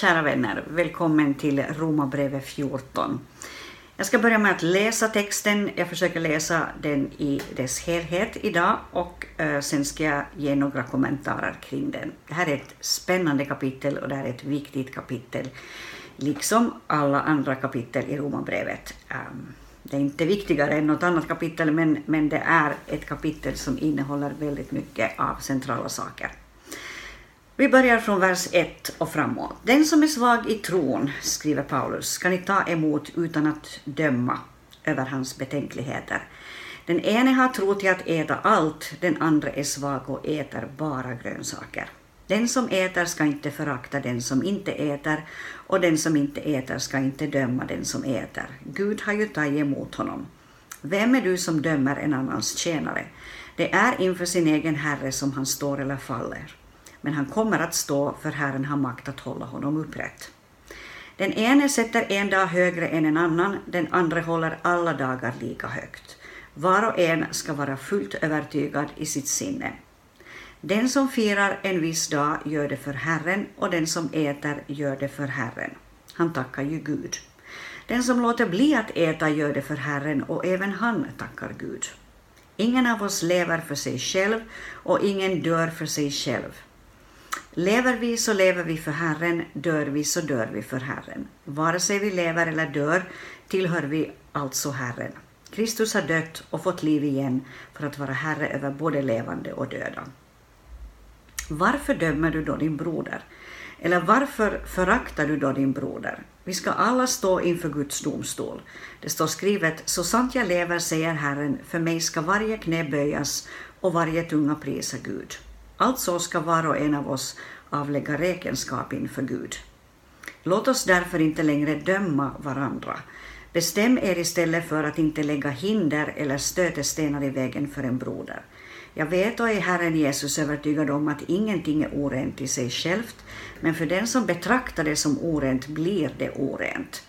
Kära vänner, välkommen till Romarbrevet 14. Jag ska börja med att läsa texten. Jag försöker läsa den i dess helhet idag och eh, sen ska jag ge några kommentarer kring den. Det här är ett spännande kapitel och det här är ett viktigt kapitel, liksom alla andra kapitel i Romarbrevet. Ehm, det är inte viktigare än något annat kapitel, men, men det är ett kapitel som innehåller väldigt mycket av centrala saker. Vi börjar från vers 1 och framåt. Den som är svag i tron, skriver Paulus, ska ni ta emot utan att döma över hans betänkligheter. Den ene har tro till att äta allt, den andra är svag och äter bara grönsaker. Den som äter ska inte förakta den som inte äter, och den som inte äter ska inte döma den som äter. Gud har ju tagit emot honom. Vem är du som dömer en annans tjänare? Det är inför sin egen herre som han står eller faller men han kommer att stå för Herren har makt att hålla honom upprätt. Den ene sätter en dag högre än en annan, den andra håller alla dagar lika högt. Var och en ska vara fullt övertygad i sitt sinne. Den som firar en viss dag gör det för Herren och den som äter gör det för Herren. Han tackar ju Gud. Den som låter bli att äta gör det för Herren och även han tackar Gud. Ingen av oss lever för sig själv och ingen dör för sig själv. Lever vi så lever vi för Herren, dör vi så dör vi för Herren. Vare sig vi lever eller dör tillhör vi alltså Herren. Kristus har dött och fått liv igen för att vara Herre över både levande och döda. Varför dömer du då din broder? Eller varför föraktar du då din broder? Vi ska alla stå inför Guds domstol. Det står skrivet, så sant jag lever, säger Herren, för mig ska varje knä böjas och varje tunga prisa Gud. Alltså ska var och en av oss avlägga räkenskap inför Gud. Låt oss därför inte längre döma varandra. Bestäm er istället för att inte lägga hinder eller stötestenar i vägen för en broder. Jag vet och är Herren Jesus övertygad om att ingenting är orent i sig självt, men för den som betraktar det som orent blir det orent.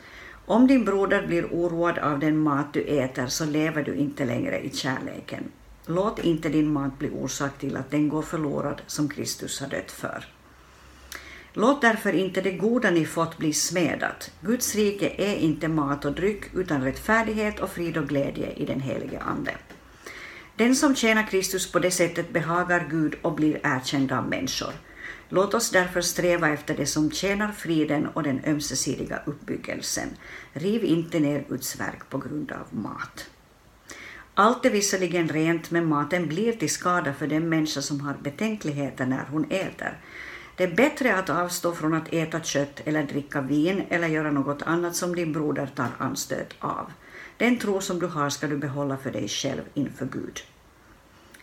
Om din broder blir oroad av den mat du äter så lever du inte längre i kärleken. Låt inte din mat bli orsak till att den går förlorad som Kristus har dött för. Låt därför inte det goda ni fått bli smedat. Guds rike är inte mat och dryck utan rättfärdighet och frid och glädje i den helige Ande. Den som tjänar Kristus på det sättet behagar Gud och blir erkänd av människor. Låt oss därför sträva efter det som tjänar friden och den ömsesidiga uppbyggelsen. Riv inte ner Guds verk på grund av mat. Allt är visserligen rent, men maten blir till skada för den människa som har betänkligheter när hon äter. Det är bättre att avstå från att äta kött eller dricka vin eller göra något annat som din broder tar anstöt av. Den tro som du har ska du behålla för dig själv inför Gud.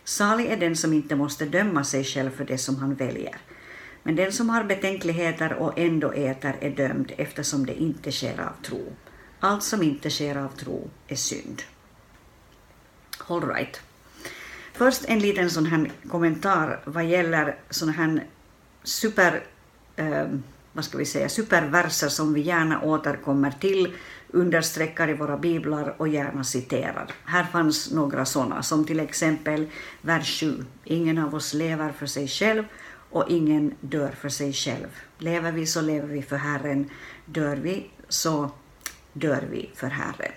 Salig är den som inte måste döma sig själv för det som han väljer. Men den som har betänkligheter och ändå äter är dömd eftersom det inte sker av tro. Allt som inte sker av tro är synd. All right. Först en liten sån här kommentar vad gäller sån här super, eh, vad ska vi säga, superverser som vi gärna återkommer till, understreckar i våra biblar och gärna citerar. Här fanns några sådana, som till exempel vers 7. Ingen av oss lever för sig själv och ingen dör för sig själv. Lever vi så lever vi för Herren, dör vi så dör vi för Herren.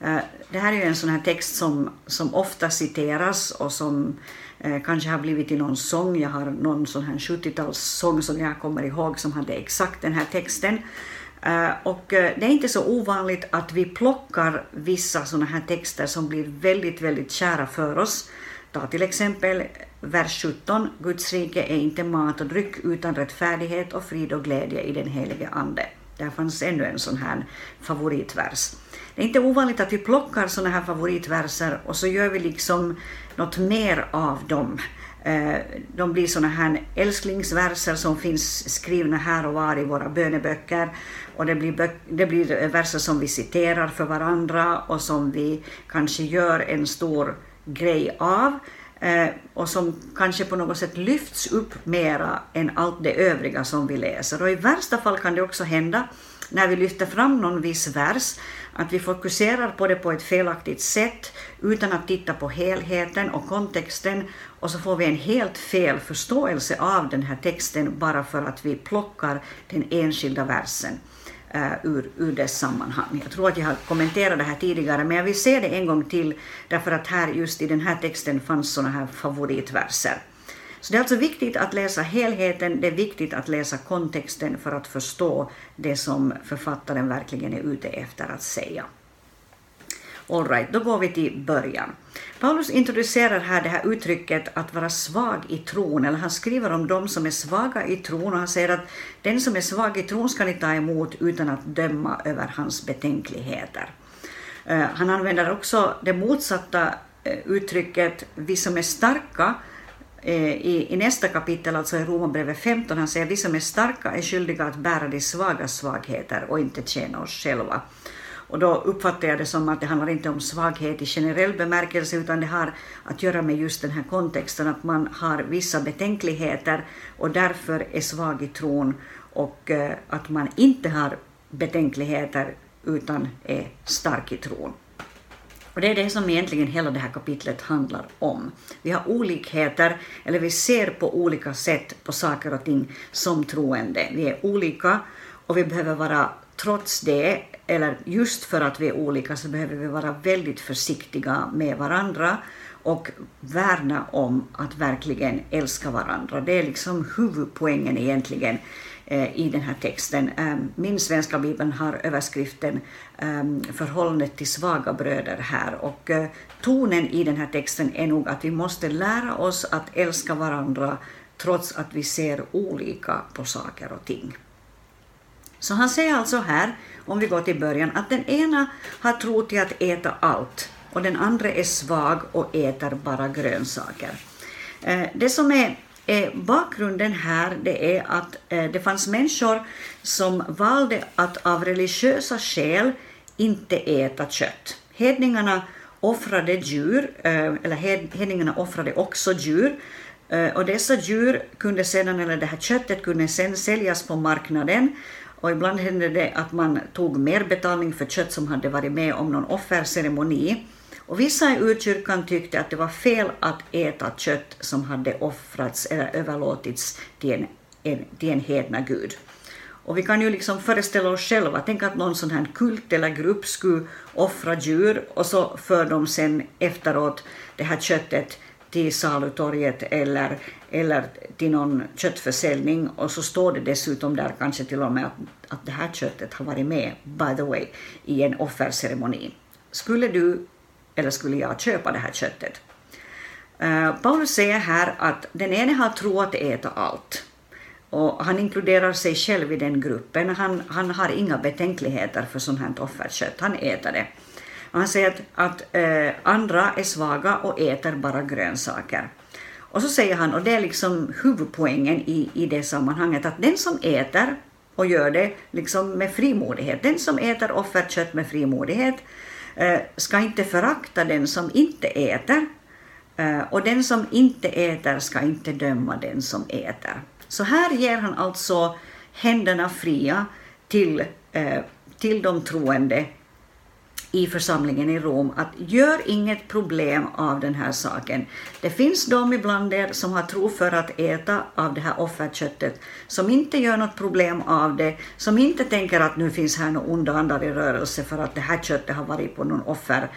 Eh, det här är ju en sån här text som, som ofta citeras och som eh, kanske har blivit i någon sång. Jag har någon sån här 70-talssång som jag kommer ihåg som hade exakt den här texten. Eh, och eh, det är inte så ovanligt att vi plockar vissa såna här texter som blir väldigt, väldigt kära för oss. Ta till exempel vers 17. Guds rike är inte mat och dryck utan rättfärdighet och frid och glädje i den helige Ande. Där fanns ännu en sån här favoritvers. Det är inte ovanligt att vi plockar sådana här favoritverser och så gör vi liksom något mer av dem. Eh, de blir sådana här älsklingsverser som finns skrivna här och var i våra böneböcker. Och det blir, det blir eh, verser som vi citerar för varandra och som vi kanske gör en stor grej av. Eh, och som kanske på något sätt lyfts upp mera än allt det övriga som vi läser. Och i värsta fall kan det också hända när vi lyfter fram någon viss vers, att vi fokuserar på det på ett felaktigt sätt utan att titta på helheten och kontexten och så får vi en helt fel förståelse av den här texten bara för att vi plockar den enskilda versen uh, ur, ur dess sammanhang. Jag tror att jag har kommenterat det här tidigare, men jag vill se det en gång till, därför att här just i den här texten fanns sådana här favoritverser. Så det är alltså viktigt att läsa helheten, det är viktigt att läsa kontexten för att förstå det som författaren verkligen är ute efter att säga. All right, då går vi till början. Paulus introducerar här det här uttrycket att vara svag i tron, eller han skriver om de som är svaga i tron och han säger att den som är svag i tron ska ni ta emot utan att döma över hans betänkligheter. Eh, han använder också det motsatta eh, uttrycket vi som är starka Eh, i, i nästa kapitel, alltså i Romarbrevet 15, han säger vi som är starka är skyldiga att bära de svaga svagheter och inte tjäna oss själva. Och då uppfattar jag det som att det handlar inte om svaghet i generell bemärkelse utan det har att göra med just den här kontexten att man har vissa betänkligheter och därför är svag i tron och eh, att man inte har betänkligheter utan är stark i tron. Och det är det som egentligen hela det här kapitlet handlar om. Vi har olikheter, eller vi ser på olika sätt på saker och ting som troende. Vi är olika och vi behöver vara trots det, eller just för att vi är olika, så behöver vi vara väldigt försiktiga med varandra och värna om att verkligen älska varandra. Det är liksom huvudpoängen egentligen Eh, i den här texten. Ehm, min svenska bibel har överskriften ehm, förhållandet till svaga bröder här och eh, tonen i den här texten är nog att vi måste lära oss att älska varandra trots att vi ser olika på saker och ting. Så han säger alltså här, om vi går till början, att den ena har tro till att äta allt och den andra är svag och äter bara grönsaker. Eh, det som är, Eh, bakgrunden här det är att eh, det fanns människor som valde att av religiösa skäl inte äta kött. Hedningarna offrade djur, eh, eller hedningarna offrade också djur, eh, och dessa djur kunde sedan, eller det här köttet kunde sedan säljas på marknaden och ibland hände det att man tog mer betalning för kött som hade varit med om någon offerceremoni. Och vissa i urkyrkan tyckte att det var fel att äta kött som hade offrats eller överlåtits till en, en, till en hedna gud. Och vi kan ju liksom föreställa oss själva, tänk att någon sån här kult eller grupp skulle offra djur och så för de sen efteråt det här köttet till salutorget eller, eller till någon köttförsäljning och så står det dessutom där kanske till och med att, att det här köttet har varit med, by the way, i en offerceremoni. Skulle du eller skulle jag köpa det här köttet? Uh, Paulus säger här att den ene har tro att äta allt. Och han inkluderar sig själv i den gruppen. Han, han har inga betänkligheter för sånt här offerkött. Han äter det. Han säger att, att eh, andra är svaga och äter bara grönsaker. Och så säger han, och det är liksom huvudpoängen i, i det sammanhanget, att den som äter och gör det liksom med frimodighet, den som äter offerkött med frimodighet eh, Eh, ska inte förakta den som inte äter. Eh, och den som inte äter ska inte döma den som äter. Så här ger han alltså händerna fria till, eh, till de troende i församlingen i Rom att gör inget problem av den här saken. Det finns de ibland er som har tro för att äta av det här offerköttet, som inte gör något problem av det, som inte tänker att nu finns här några onda andar i rörelse för att det här köttet har varit på någon offer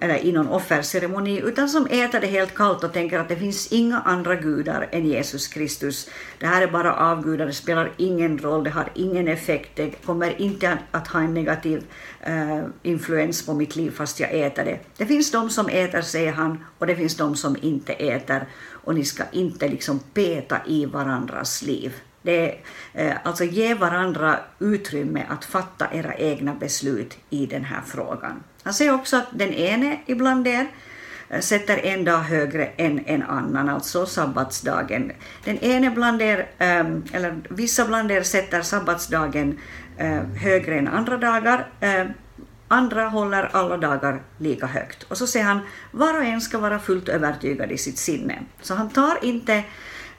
eller i någon offerceremoni, utan som äter det helt kallt och tänker att det finns inga andra gudar än Jesus Kristus. Det här är bara avgudar, det spelar ingen roll, det har ingen effekt, det kommer inte att ha en negativ eh, influens på mitt liv fast jag äter det. Det finns de som äter, säger han, och det finns de som inte äter, och ni ska inte liksom peta i varandras liv. Det är, eh, alltså ge varandra utrymme att fatta era egna beslut i den här frågan. Han säger också att den ene ibland er eh, sätter en dag högre än en annan, alltså sabbatsdagen. Den ene bland er, ehm, eller vissa bland er sätter sabbatsdagen eh, högre än andra dagar. Eh, andra håller alla dagar lika högt. Och så säger han, var och en ska vara fullt övertygad i sitt sinne. Så han tar inte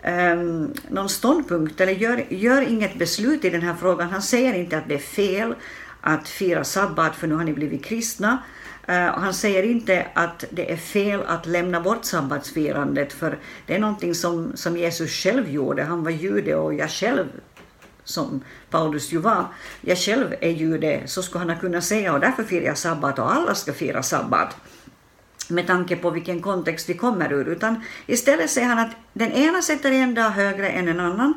um, någon ståndpunkt eller gör, gör inget beslut i den här frågan. Han säger inte att det är fel att fira sabbat för nu har ni blivit kristna. Uh, han säger inte att det är fel att lämna bort sabbatsfirandet för det är någonting som, som Jesus själv gjorde. Han var jude och jag själv som Paulus ju var, jag själv är jude, så skulle han ha kunnat säga och därför firar jag sabbat och alla ska fira sabbat med tanke på vilken kontext vi kommer ur, utan istället säger han att den ena sätter en dag högre än en annan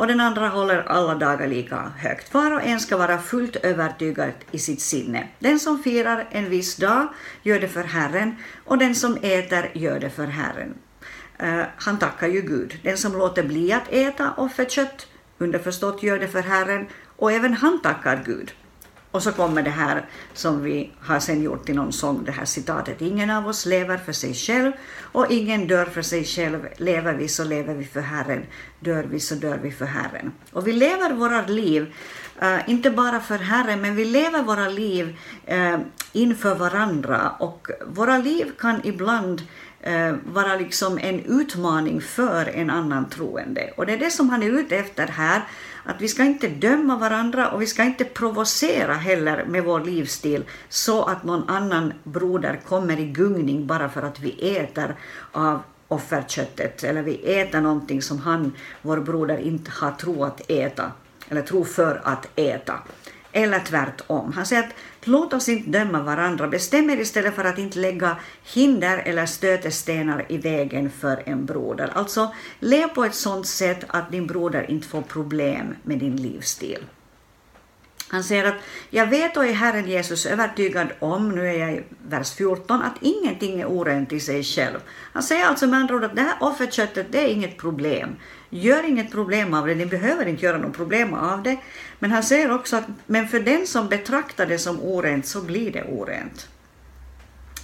och den andra håller alla dagar lika högt. Var och en ska vara fullt övertygad i sitt sinne. Den som firar en viss dag gör det för Herren och den som äter gör det för Herren. Uh, han tackar ju Gud. Den som låter bli att äta offerkött underförstått gör det för Herren och även han tackar Gud. Och så kommer det här som vi har sen gjort i någon sång, det här citatet. Ingen av oss lever för sig själv och ingen dör för sig själv. Lever vi så lever vi för Herren. Dör vi så dör vi för Herren. Och vi lever våra liv, uh, inte bara för Herren, men vi lever våra liv uh, inför varandra. Och våra liv kan ibland uh, Eh, vara liksom en utmaning för en annan troende. Och det är det som han är ute efter här att vi ska inte döma varandra och vi ska inte provocera heller med vår livsstil så att någon annan broder kommer i gungning bara för att vi äter av offerköttet eller vi äter någonting som han, vår broder, inte har tro att äta eller tro för att äta. Eller tvärtom. Han säger att låt oss inte döma varandra, bestäm er istället för att inte lägga hinder eller stötestenar i vägen för en broder. Alltså, lev på ett sådant sätt att din broder inte får problem med din livsstil. Han säger att jag vet och är Herren Jesus övertygad om, nu är jag i vers 14, att ingenting är orent i sig själv. Han säger alltså med andra ord att det här offerköttet, det är inget problem. Gör inget problem av det, ni behöver inte göra något problem av det. Men han säger också att men för den som betraktar det som orent så blir det orent.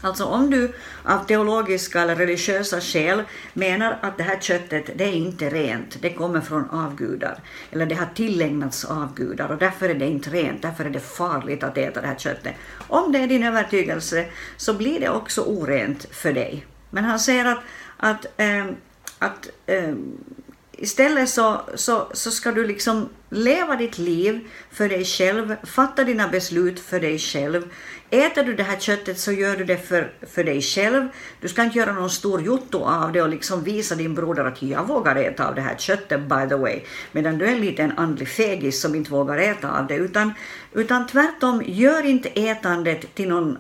Alltså om du av teologiska eller religiösa skäl menar att det här köttet det är inte rent, det kommer från avgudar, eller det har tillägnats avgudar och därför är det inte rent, därför är det farligt att äta det här köttet. Om det är din övertygelse så blir det också orent för dig. Men han säger att, att, äh, att äh, Istället så, så, så ska du liksom leva ditt liv för dig själv, fatta dina beslut för dig själv. Äter du det här köttet så gör du det för, för dig själv. Du ska inte göra någon stor jotto av det och liksom visa din broder att jag vågar äta av det här köttet by the way, medan du är en liten andlig fegis som inte vågar äta av det, utan, utan tvärtom, gör inte ätandet till någon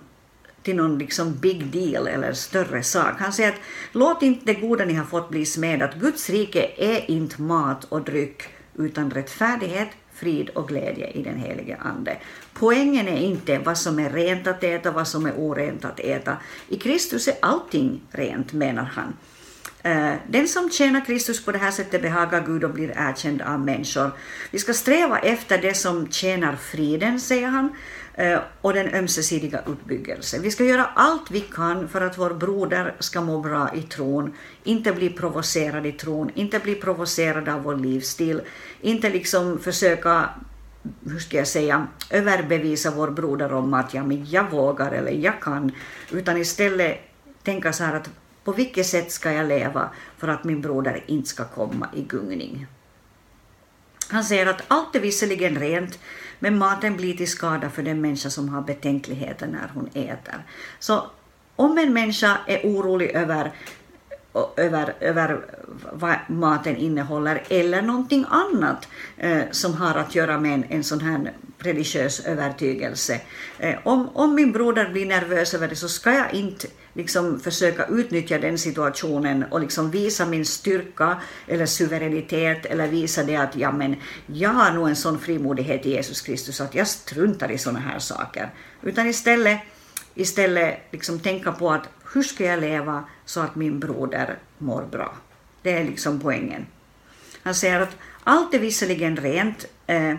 till någon liksom big deal eller större sak. Han säger att låt inte det goda ni har fått bli smed, att Guds rike är inte mat och dryck utan rättfärdighet, frid och glädje i den helige Ande. Poängen är inte vad som är rent att äta, vad som är orent att äta. I Kristus är allting rent, menar han. Eh, den som tjänar Kristus på det här sättet behagar Gud och blir erkänd av människor. Vi ska sträva efter det som tjänar friden, säger han. Eh, och den ömsesidiga uppbyggelsen. Vi ska göra allt vi kan för att vår broder ska må bra i tron, inte bli provocerad i tron, inte bli provocerad av vår livsstil, inte liksom försöka hur ska jag säga, överbevisa vår broder om att ja, men jag vågar eller jag kan, utan istället tänka så här att på vilket sätt ska jag leva för att min broder inte ska komma i gungning. Han säger att allt är visserligen rent, men maten blir till skada för den människa som har betänkligheter när hon äter. Så om en människa är orolig över över, över vad maten innehåller eller någonting annat eh, som har att göra med en, en sån här religiös övertygelse. Eh, om, om min broder blir nervös över det så ska jag inte liksom försöka utnyttja den situationen och liksom visa min styrka eller suveränitet eller visa det att ja, men jag har nog en sån frimodighet i Jesus Kristus att jag struntar i såna här saker. Utan istället, istället liksom tänka på att hur ska jag leva så att min broder mår bra? Det är liksom poängen. Han säger att allt är visserligen rent, eh,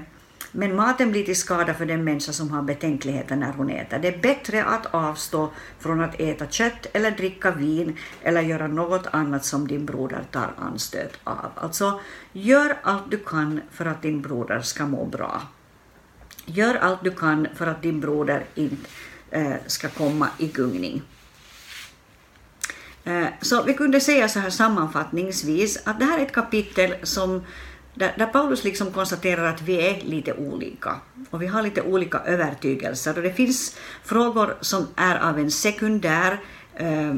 men maten blir till skada för den människa som har betänkligheter när hon äter. Det är bättre att avstå från att äta kött eller dricka vin eller göra något annat som din broder tar anstöt av. Alltså, gör allt du kan för att din broder ska må bra. Gör allt du kan för att din broder inte eh, ska komma i gungning. Eh, så vi kunde säga så här sammanfattningsvis att det här är ett kapitel som där, där Paulus liksom konstaterar att vi är lite olika. Och vi har lite olika övertygelser. Och det finns frågor som är av en sekundär eh, eh,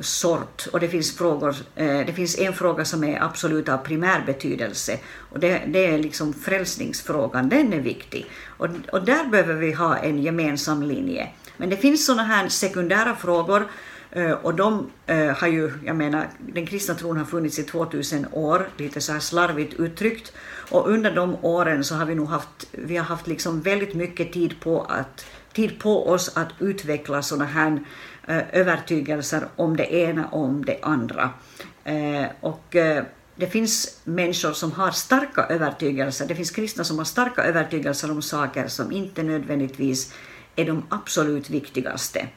sort. Och det finns, frågor, eh, det finns en fråga som är absolut av primär betydelse. Och det, det är liksom frälsningsfrågan, den är viktig. Och, och där behöver vi ha en gemensam linje. Men det finns sådana här sekundära frågor Eh, och de eh, har ju, jag menar, den kristna tron har funnits i 2000 år, lite så här slarvigt uttryckt, och under de åren så har vi nog haft, vi har haft liksom väldigt mycket tid på, att, tid på oss att utveckla sådana här eh, övertygelser om det ena och om det andra. Och det finns människor som har starka övertygelser, det finns kristna som har starka övertygelser om saker som inte nödvändigtvis är de absolut viktigaste.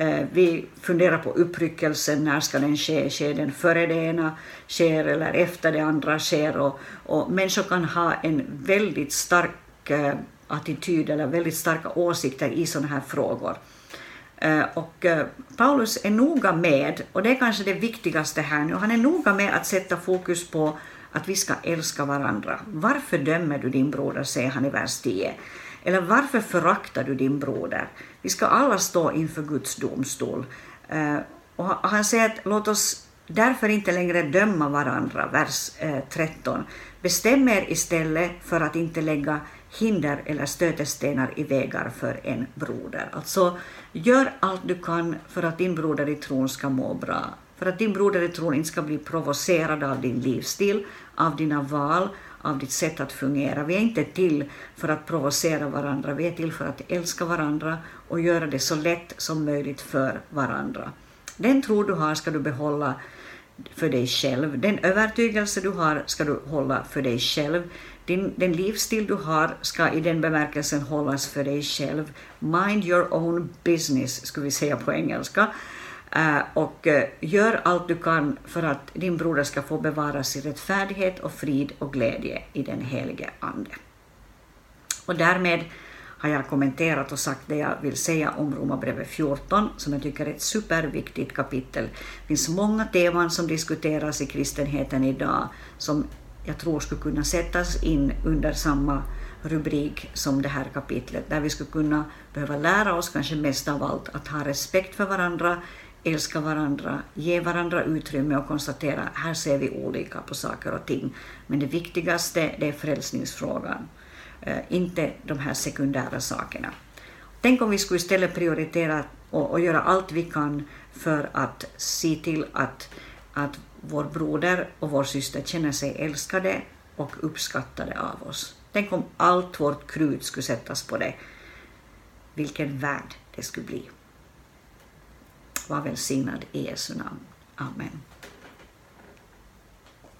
Eh, vi funderar på uppryckelsen, när ska den ske? Sker den före det ena sker eller efter det andra sker? Och, och människor kan ha en väldigt stark eh, attityd eller väldigt starka åsikter i sådana här frågor. Eh, och Paulus är noga med, och det är kanske det viktigaste här nu, han är noga med att sätta fokus på att vi ska älska varandra. Varför dömer du din broder, säger han i vers 10. Eller varför föraktar du din broder? Vi ska alla stå inför Guds domstol. Eh, och han säger att låt oss därför inte längre döma varandra, vers eh, 13. Bestäm er istället för att inte lägga hinder eller stötestenar i vägar för en broder. Alltså, gör allt du kan för att din broder i tron ska må bra. För att din broder i tron inte ska bli provocerad av din livsstil, av dina val, av ditt sätt att fungera. Vi är inte till för att provocera varandra, vi är till för att älska varandra och göra det så lätt som möjligt för varandra. Den tro du har ska du behålla för dig själv. Den övertygelse du har ska du hålla för dig själv. Din, den livsstil du har ska i den bemärkelsen hållas för dig själv. Mind your own business, skulle vi säga på engelska. Eh, och eh, gör allt du kan för att din broder ska få bevaras i rättfärdighet och frid och glädje i den helige Ande. Och därmed har jag kommenterat och sagt det jag vill säga om Romarbrevet 14, som jag tycker är ett superviktigt kapitel. Det finns många teman som diskuteras i kristenheten idag som jag tror skulle kunna sättas in under samma rubrik som det här kapitlet, där vi skulle kunna behöva lära oss kanske mest av allt att ha respekt för varandra, älska varandra, ge varandra utrymme och konstatera här ser vi olika på saker och ting. Men det viktigaste det är frälsningsfrågan, eh, inte de här sekundära sakerna. Tänk om vi skulle istället prioritera och, och göra allt vi kan för att se till att, att vår broder och vår syster känner sig älskade och uppskattade av oss. Tänk om allt vårt krut skulle sättas på det. Vilken värld det skulle bli. Var välsignad i Jesu namn. Amen.